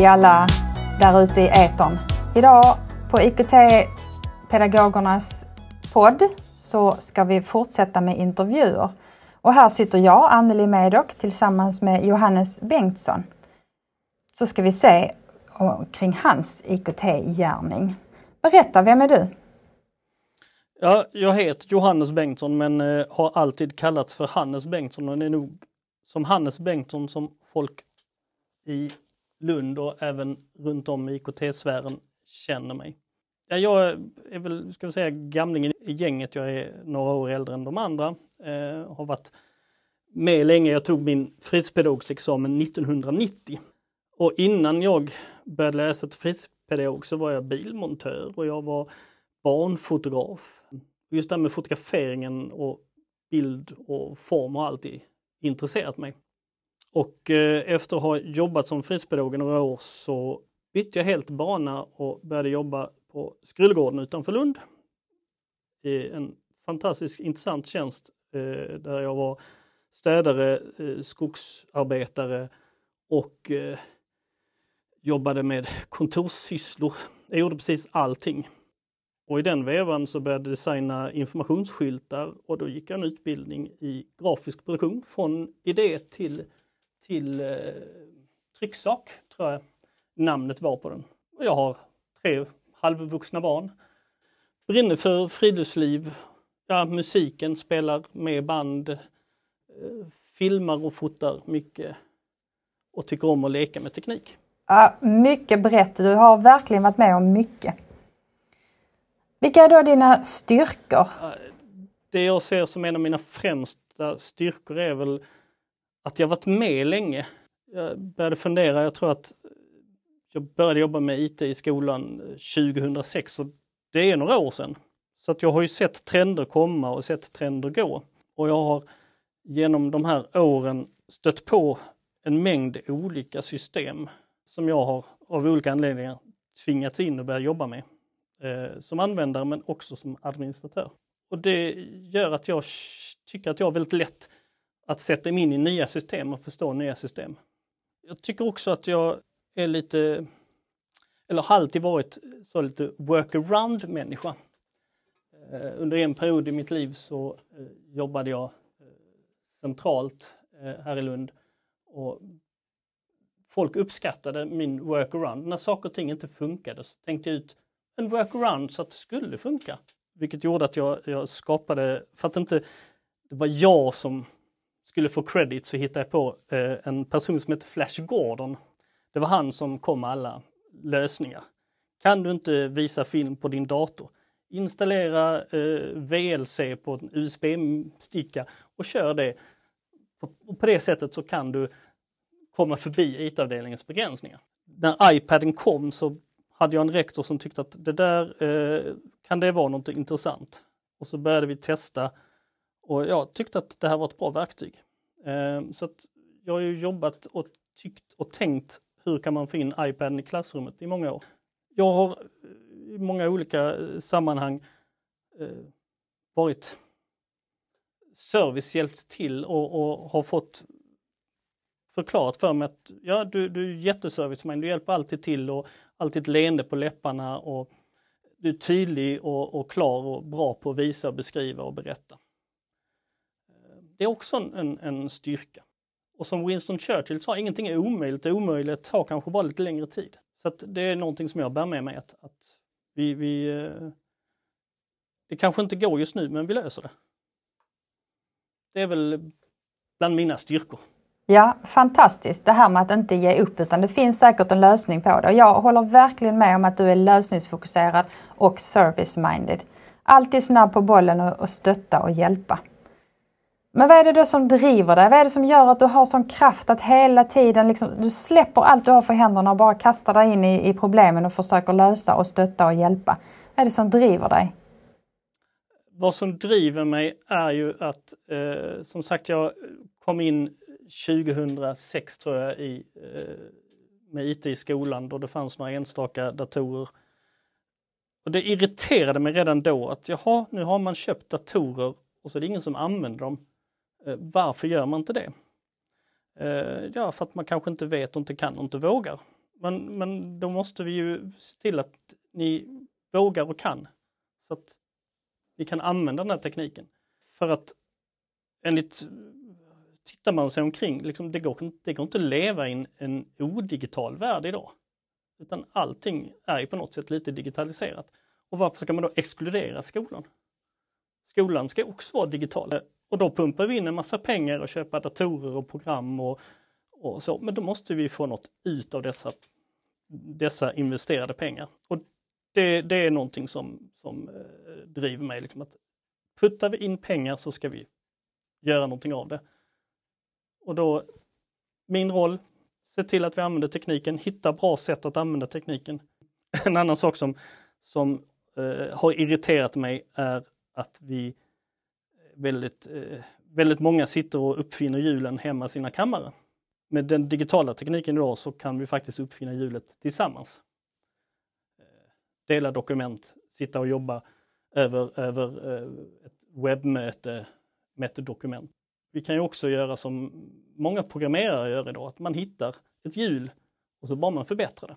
Hej alla där ute i etern. Idag på IKT-pedagogernas podd så ska vi fortsätta med intervjuer. Och här sitter jag, Anneli Medock, tillsammans med Johannes Bengtsson. Så ska vi se kring hans IKT-gärning. Berätta, vem är du? Ja, jag heter Johannes Bengtsson men eh, har alltid kallats för Hannes Bengtsson och det är nog som Hannes Bengtsson som folk i Lund och även runt om i IKT-sfären känner mig. Ja, jag är väl, ska vi säga, gamlingen i gänget. Jag är några år äldre än de andra. Eh, har varit med länge. Jag tog min fritidspedagogsexamen 1990. Och innan jag började läsa till fritidspedagog så var jag bilmontör och jag var barnfotograf. Just det här med fotograferingen och bild och form har alltid intresserat mig. Och eh, efter att ha jobbat som fritidspedagog i några år så bytte jag helt bana och började jobba på Skrullgården utanför Lund. I en fantastiskt intressant tjänst eh, där jag var städare, eh, skogsarbetare och jobbade med kontorssysslor. Jag gjorde precis allting. Och i den vevan så började jag designa informationsskyltar och då gick jag en utbildning i grafisk produktion från idé till till eh, trycksak, tror jag namnet var på den. Och jag har tre halvvuxna barn. Brinner för friluftsliv, ja, musiken, spelar med band, eh, filmar och fotar mycket och tycker om att leka med teknik. Ja, mycket brett, du har verkligen varit med om mycket. Vilka är då dina styrkor? Det jag ser som en av mina främsta styrkor är väl att jag varit med länge. Jag började fundera, jag tror att jag började jobba med IT i skolan eh, 2006 och det är några år sedan. Så att jag har ju sett trender komma och sett trender gå. Och jag har genom de här åren stött på en mängd olika system som jag har av olika anledningar tvingats in och börja jobba med. Eh, som användare men också som administratör. Och det gör att jag tycker att jag väldigt lätt att sätta mig in i nya system och förstå nya system. Jag tycker också att jag är lite, eller har alltid varit så lite workaround människa. Eh, under en period i mitt liv så eh, jobbade jag eh, centralt här i Lund och folk uppskattade min workaround. När saker och ting inte funkade så tänkte jag ut en workaround så att det skulle funka. Vilket gjorde att jag, jag skapade, för att inte det var jag som skulle få credit så hittade jag på eh, en person som heter Flash Gordon. Det var han som kom med alla lösningar. Kan du inte visa film på din dator? Installera eh, VLC på en USB-sticka och kör det. Och på det sättet så kan du komma förbi IT-avdelningens begränsningar. När iPaden kom så hade jag en rektor som tyckte att det där eh, kan det vara något intressant. Och så började vi testa och jag tyckte att det här var ett bra verktyg. Eh, så att jag har ju jobbat och tyckt och tänkt hur kan man få in iPaden i klassrummet i många år. Jag har eh, i många olika eh, sammanhang eh, varit service hjälpt till och, och, har fått förklarat för mig att ja, du, du är jätteservice du hjälper alltid till och alltid ett leende på läpparna och du är tydlig och, och klar och bra på att visa, och beskriva och berätta. Det är också en, en styrka. Och som Winston Churchill sa, ingenting är omöjligt, det omöjligt tar kanske bara lite längre tid. Så det är någonting som jag bär med mig att, att vi, vi, eh, det kanske inte går just nu, men vi löser det. Det är väl bland mina styrkor. Ja, fantastiskt det här med att inte ge upp utan det finns säkert en lösning på det. Och jag håller verkligen med om att du är lösningsfokuserad och service-minded. Alltid snabb på bollen och stötta och hjälpa. Men vad är det då som driver dig? Vad är det som gör att du har sån kraft att hela tiden liksom, du släpper allt du har för händerna och bara kastar dig in i, i problemen och försöker lösa och stötta och hjälpa? Vad är det som driver dig? Vad som driver mig är ju att, eh, som sagt, jag kom in 2006 tror jag i, eh, med IT i skolan då det fanns några enstaka datorer. Och det irriterade mig redan då att jaha, nu har man köpt datorer och så är det ingen som använder dem. Eh, varför gör man inte det? Eh, ja, för att man kanske inte vet och inte kan och inte vågar. Men, men då måste vi ju se till att ni vågar och kan. Så att ni kan använda den här tekniken. För att enligt, tittar man sig omkring, liksom, det, går, det går inte att leva i en, en odigital värld idag. Utan allting är ju på något sätt lite digitaliserat. Och varför ska man då exkludera skolan? Skolan ska också vara digital. Och då pumpar vi in en massa pengar och köper datorer och program och, och så. Men då måste vi få något ut av dessa, dessa investerade pengar. Och det, det är någonting som, som eh, driver mig. Liksom att puttar vi in pengar så ska vi göra någonting av det. Och då, min roll, se till att vi använder tekniken, hitta bra sätt att använda tekniken. En annan sak som, som eh, har irriterat mig är att vi väldigt, eh, väldigt många sitter och uppfinner hjulen hemma i sina kammare. Med den digitala tekniken idag så kan vi faktiskt uppfinna hjulet tillsammans. Eh, dela dokument, sitta och jobba över, över eh, ett webbmöte med ett dokument. Vi kan ju också göra som många programmerare gör idag, att man hittar ett hjul och så bara man förbättrar det.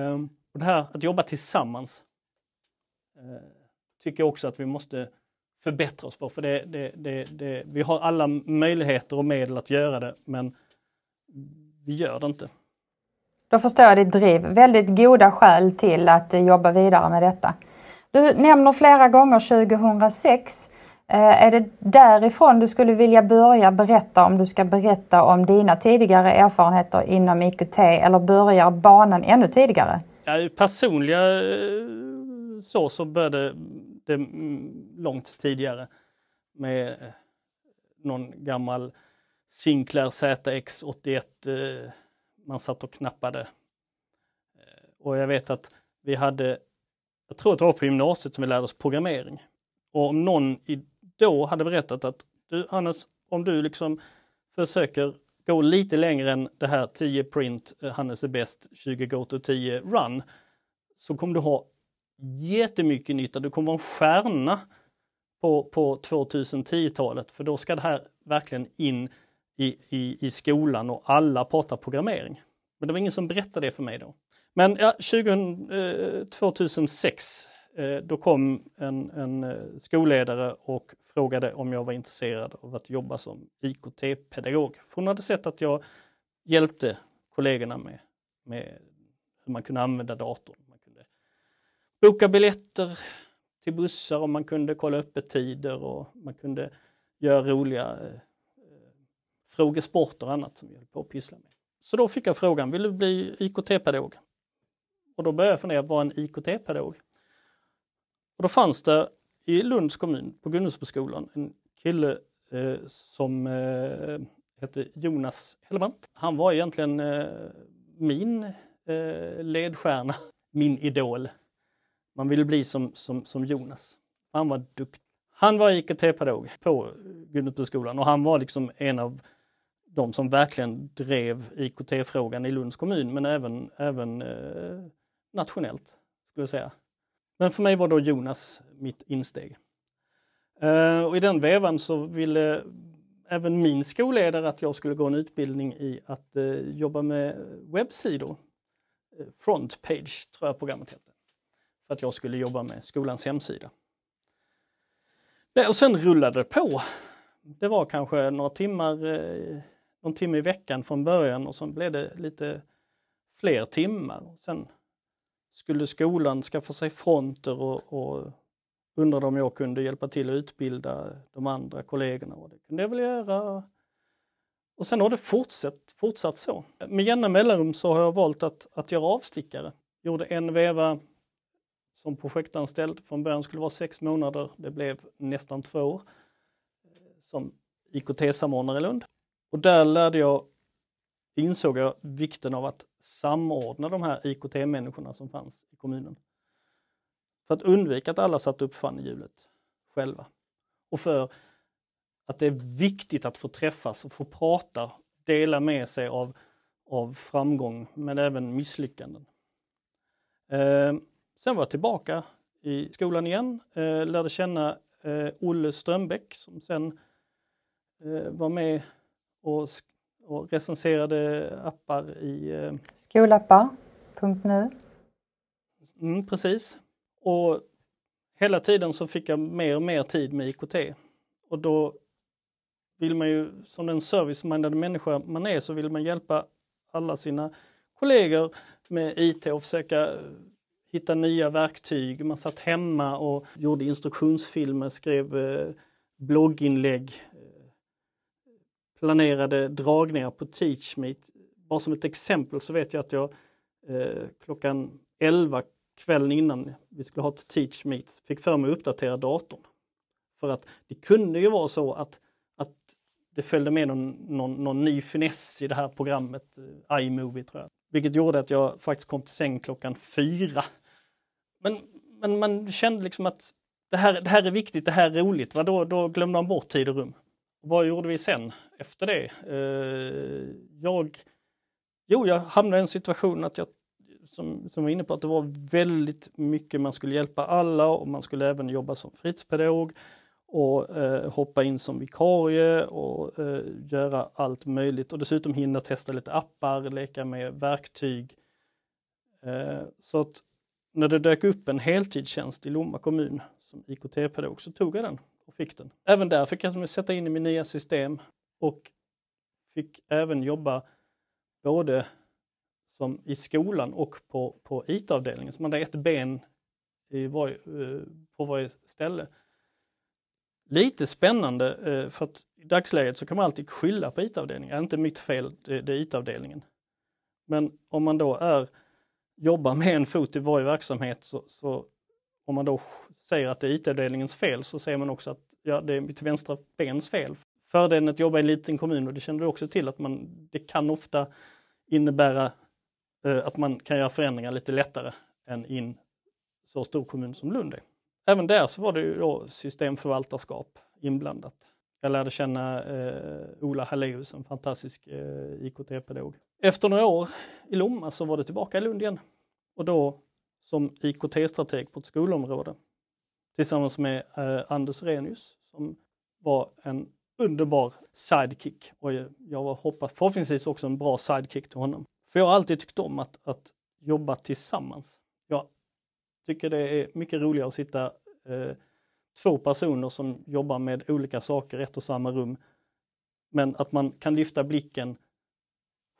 Ehm, och det här att jobba tillsammans eh, tycker jag också att vi måste förbättra oss på, för det, det, det, det, vi har alla möjligheter och medel att göra det, men vi gör det inte. Då förstår jag ditt driv. Väldigt goda skäl till att jobba vidare med detta. Du nämner flera gånger 2006. Eh, är det därifrån du skulle vilja börja berätta om du ska berätta om dina tidigare erfarenheter inom IKT eller börjar banan ännu tidigare? Ja, personliga eh, så, så började det mm, långt tidigare med eh, någon gammal Sinclair ZX81 eh, man satt och knappade. Eh, och jag vet att vi hade jag tror att det var på gymnasiet som vi lärde oss programmering. Och om någon då hade berättat att du Hannes, om du liksom försöker gå lite längre än det här 10 print, Hannes är bäst, 20 go to 10 run, så kommer du ha jättemycket nytta. Du kommer vara en stjärna på, på 2010-talet, för då ska det här verkligen in i, i, i skolan och alla pratar programmering. Men det var ingen som berättade det för mig då. Men ja, 20, 2006 eh, eh, då kom en, en eh, skolledare och frågade om jag var intresserad av att jobba som IKT-pedagog. Hon hade sett att jag hjälpte kollegorna med, med hur man kunde använda datorn. Boka biljetter till bussar och man kunde kolla öppettider och man kunde göra roliga eh, eh, frågesporter och annat som vi höll på att pyssla med. Så då fick jag frågan, vill du bli IKT-pedagog? Och då började jag fundera, vad en IKT-pedagog? Och då fanns det i Lunds kommun på Gunnesboskolan en kille eh, som eh, hette Jonas Hellbrant. Han var egentligen eh, min eh, ledstjärna, min idol. Man ville bli som, som, som Jonas. Han var duktig. Han var IKT-pedagog på Gunnesboskolan och han var liksom en av de som verkligen drev IKT-frågan i Lunds kommun men även, även eh, nationellt, skulle jag säga. Men för mig var då Jonas mitt insteg. Eh, och I den vevan så ville även min skolledare att jag skulle gå en utbildning i att eh, jobba med webbsidor. Eh, Frontpage tror jag programmet hette. Att jag skulle jobba med skolans hemsida. och sen rullade det på. Det var kanske några timmar, eh, någon timme i veckan från början och sen blev det lite fler timmar. Sen skulle skolan skaffa sig fronter och, och undrade om jag kunde hjälpa till att utbilda de andra kollegorna och det kunde jag väl göra. Och sen har det fortsatt, fortsatt så. Med jämna mellanrum så har jag valt att, att göra avstickare. Gjorde en veva som projektanställd. Från början skulle det vara sex månader. Det blev nästan två år eh, som IKT-samordnare i Lund. Och där lärde jag insåg jag vikten av att samordna de här IKT-människorna som fanns i kommunen. För att undvika att alla satte upp hjulet själva. Och för att det är viktigt att få träffas och få prata, dela med sig av, av framgång men även misslyckanden. Eh, sen var jag tillbaka i skolan igen, eh, lärde känna eh, Olle Strömbäck som sen eh, var med och och recenserade appar i... Eh, Skolappar.nu. Mm, precis. Och hela tiden så fick jag mer och mer tid med IKT. Och då vill man ju, som den service-minded människa man är, så vill man hjälpa alla sina kollegor med IT och försöka hitta nya verktyg. Man satt hemma och gjorde instruktionsfilmer, skrev eh, blogginlägg, eh, planerade dragningar på TeachMeet. Bara som ett exempel så vet jag att jag eh, klockan 11 kvällen innan vi skulle ha ett TeachMeet fick för mig att uppdatera datorn. För att det kunde ju vara så att, att det följde med någon, någon, någon ny finess i det här programmet, iMovie tror jag. Vilket gjorde att jag faktiskt kom till säng klockan fyra. Men, men man kände liksom att det här, det här är viktigt, det här är roligt. Va? Då, då glömde man bort tid och rum. vad gjorde vi sen efter det? Eh, jag, jo, jag hamnade i en situation att jag, som, som var inne på, att det var väldigt mycket man skulle hjälpa alla och man skulle även jobba som fritidspedagog och eh, hoppa in som vikarie och eh, göra allt möjligt och dessutom hinna testa lite appar, leka med verktyg. Eh, så att när det dök upp en heltidstjänst i Lomma kommun som IKT-pedagog så tog jag den och fick den. Även där fick jag sätta in i min nya system och fick även jobba både som i skolan och på, på IT-avdelningen. Så man hade ett ben i var, eh, på varje ställe lite spännande eh, för att i dagsläget så kan man alltid skylla på IT-avdelningen. Inte mitt fel, det, det är IT-avdelningen. Men om man då är, jobbar med en fot i varje verksamhet så, så om man då säger att det är IT-avdelningens fel så säger man också att ja, det är mitt vänstra bens fel. Fördelen att jobba i en liten kommun, och det känner du också till, att man, det kan ofta innebära eh, att man kan göra förändringar lite lättare än i en så stor kommun som Lund är. Även där så var det ju då systemförvaltarskap inblandat. Jag lärde känna eh, Ola Halleus, en fantastisk eh, IKT-pedagog. Efter några år i Lomma så var det tillbaka i Lund igen. Och då som IKT-strateg på ett skolområde tillsammans med eh, Anders Renius som var en underbar sidekick. Och jag hoppas förhoppningsvis också en bra sidekick till honom. För jag har alltid tyckt om att, att jobba tillsammans. Jag tycker det är mycket roligare att sitta eh, två personer som jobbar med olika saker i ett och samma rum. Men att man kan lyfta blicken,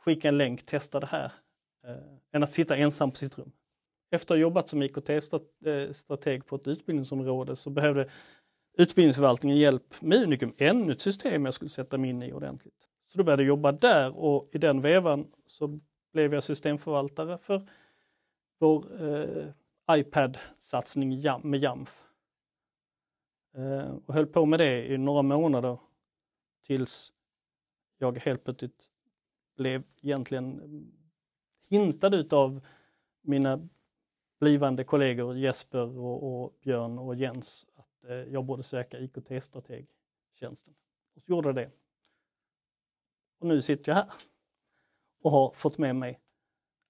skicka en länk, testa det här, eh, än att sitta ensam på sitt rum. Efter att ha jobbat som IKT-strateg eh, på ett utbildningsområde så behövde utbildningsförvaltningen hjälp med Unicum, ännu ett system jag skulle sätta mig in i ordentligt. Så då började jag jobba där och i den vevan så blev jag systemförvaltare för vår eh, iPad-satsning med Jamf. Eh, och höll på med det i några månader tills jag helt plötsligt blev egentligen mm, hintad utav mina blivande kollegor Jesper och, och Björn och Jens att eh, jag borde söka IKT-strategtjänsten. Och så gjorde jag det. Och nu sitter jag här och har fått med mig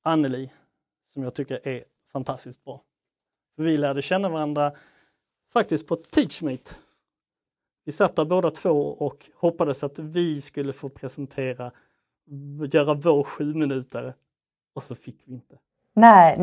Anneli som jag tycker är fantastiskt bra. För vi lärde känna varandra faktiskt på Teachmeet. Vi satt där båda två och hoppades att vi skulle få presentera, göra vår sju minuter och så fick vi inte. Nej,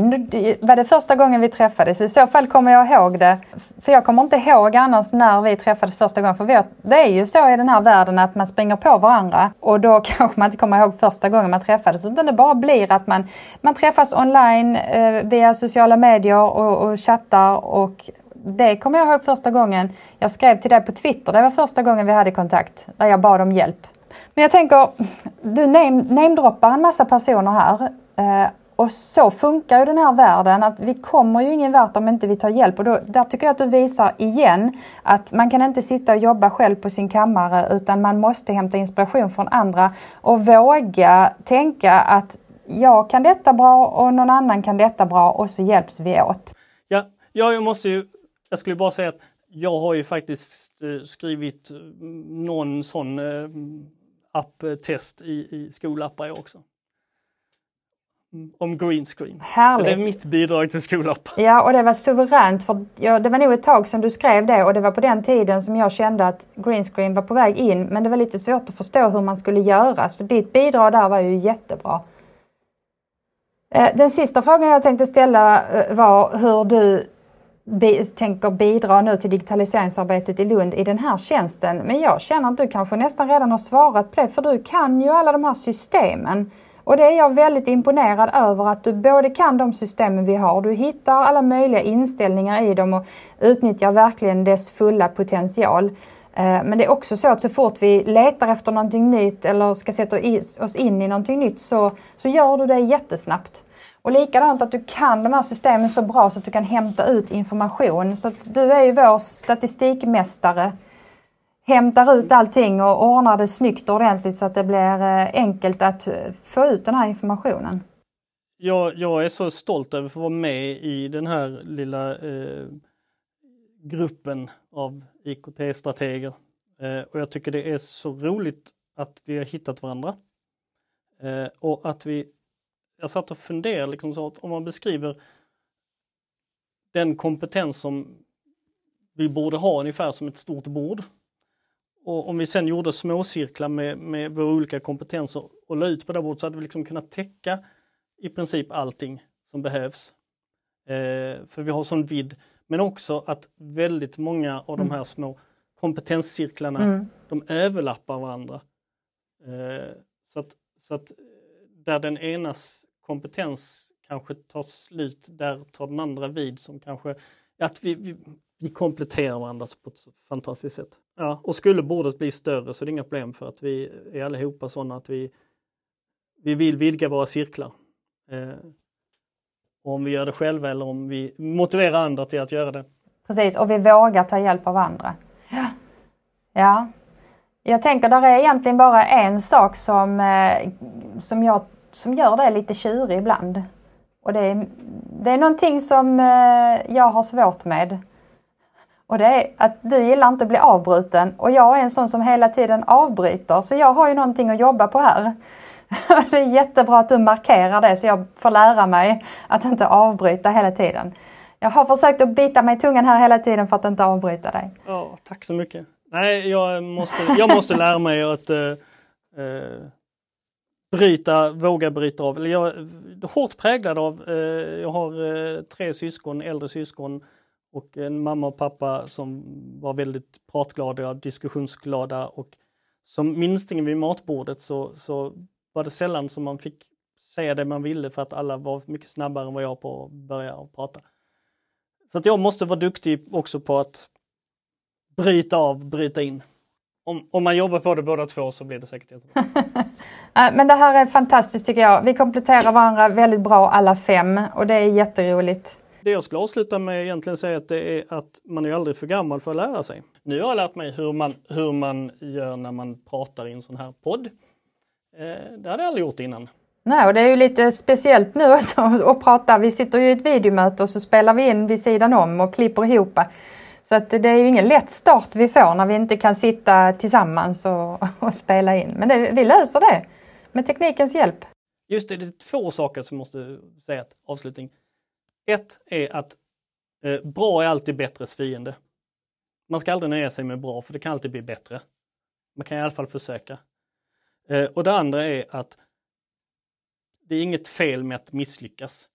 var det första gången vi träffades? I så fall kommer jag ihåg det. För jag kommer inte ihåg annars när vi träffades första gången. För det är ju så i den här världen att man springer på varandra och då kanske man inte kommer ihåg första gången man träffades. Utan det bara blir att man, man träffas online eh, via sociala medier och, och chattar och det kommer jag ihåg första gången jag skrev till dig på Twitter. Det var första gången vi hade kontakt där jag bad om hjälp. Men jag tänker, du namedroppar en massa personer här. Eh, och så funkar ju den här världen att vi kommer ju ingen vart om inte vi tar hjälp och då, där tycker jag att du visar igen att man kan inte sitta och jobba själv på sin kammare utan man måste hämta inspiration från andra och våga tänka att jag kan detta bra och någon annan kan detta bra och så hjälps vi åt. Ja, jag måste ju, jag skulle bara säga att jag har ju faktiskt eh, skrivit mm, någon sån eh, apptest i, i skolappar jag också. om green screen. Härligt. Så det är mitt bidrag till Skolapp. Ja, och det var suveränt för ja, det var nog ett tag sedan du skrev det och det var på den tiden som jag kände att green screen var på väg in men det var lite svårt att förstå hur man skulle göra. För ditt bidrag där var ju jättebra. Eh, den sista frågan jag tänkte ställa eh, var hur du bi tänker bidra nu till digitaliseringsarbetet i Lund i den här tjänsten. Men jag känner att du kanske nästan redan har svarat på det för du kan ju alla de här systemen. Och det är jag väldigt imponerad över att du både kan de systemen vi har, du hittar alla möjliga inställningar i dem och utnyttjar verkligen dess fulla potential. Eh, men det är också så att så fort vi letar efter någonting nytt eller ska sätta oss in i någonting nytt så, så gör du det jättesnabbt. Och likadant att du kan de här systemen så bra så att du kan hämta ut information. Så att du är ju vår statistikmästare. Hämtar ut allting och ordnar det snyggt och ordentligt så att det blir eh, enkelt att eh, få ut den här informationen. Jag, jag är så stolt över att få vara med i den här lilla eh, gruppen av IKT-strateger. Eh, och jag tycker det är så roligt att vi har hittat varandra. Eh, och att vi jag satt och funderade liksom så att om man beskriver den kompetens som vi borde ha ungefär som ett stort bord. Och om vi sen gjorde småcirklar med, med våra olika kompetenser och la ut på det bordet så hade vi liksom kunnat täcka i princip allting som behövs. Eh, för vi har sån vidd. Men också att väldigt många av de mm. här små kompetenscirklarna, mm. de överlappar varandra. Eh, så att, så att där den enas kompetens kanske tar slut, där tar den andra vid som kanske, att vi, vi, vi kompletterar varandra på ett fantastiskt sätt. Ja, och skulle bordet bli större så är det inga problem för att vi är allihopa sådana att vi, vi vill vidga våra cirklar. Eh, om vi gör det själva eller om vi motiverar andra till att göra det. Precis, och vi vågar ta hjälp av andra. Ja. ja. Jag tänker där är egentligen bara en sak som, eh, som jag som gör det lite tjurig ibland. Och det är, det är någonting som eh, jag har svårt med. Och det är att du gillar inte att bli avbruten och jag är en sån som hela tiden avbryter så jag har ju någonting att jobba på här. Det är jättebra att du markerar det så jag får lära mig att inte avbryta hela tiden. Jag har försökt att bita mig i tungan här hela tiden för att inte avbryta dig. Ja, tack så mycket. Nej, jag måste, jag måste lära mig att uh, uh bryta, våga bryta av. jag är hårt präglad av, eh, jag har eh, tre syskon, äldre syskon och en mamma och pappa som var väldigt pratglada, diskussionsglada och som minstingen vid matbordet så, så var det sällan som man fick säga det man ville för att alla var mycket snabbare än vad jag på att börja och prata. Så att jag måste vara duktig också på att bryta av, bryta in om, om man jobbar på det båda två så blir det säkert jättebra. Men det här är fantastiskt tycker jag. Vi kompletterar varandra väldigt bra alla fem och det är jätteroligt. Det jag skulle avsluta med egentligen säga att det är att man är aldrig för gammal för att lära sig. Nu har jag lärt mig hur man, hur man gör när man pratar i en sån här podd. Eh, det hade jag aldrig gjort innan. Nej, och det är ju lite speciellt nu också att prata. Vi sitter ju i ett videomöte och så spelar vi in vid sidan om och klipper ihop. Så att det är ju ingen lätt start vi får när vi inte kan sitta tillsammans och, och spela in. Men det, vi löser det med teknikens hjälp. Just det, det är två saker som måste säga avslutning. Ett är att eh, bra är alltid bättres fiende. Man ska aldrig nöja sig med bra för det kan alltid bli bättre. Man kan i alla fall försöka. Eh, och det andra är att det är inget fel med att misslyckas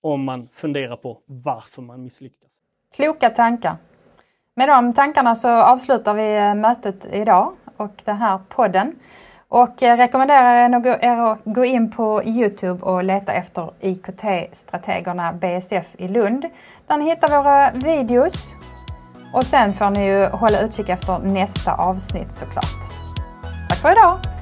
om man funderar på varför man misslyckas. Kloka tankar. Med de tankarna så avslutar vi eh, mötet idag och den här podden. Och eh, rekommenderar er att gå in på Youtube och leta efter IKT-strategerna BSF i Lund. Där ni hittar våra videos. Och sen får ni ju hålla utkik efter nästa avsnitt såklart. Tack för idag!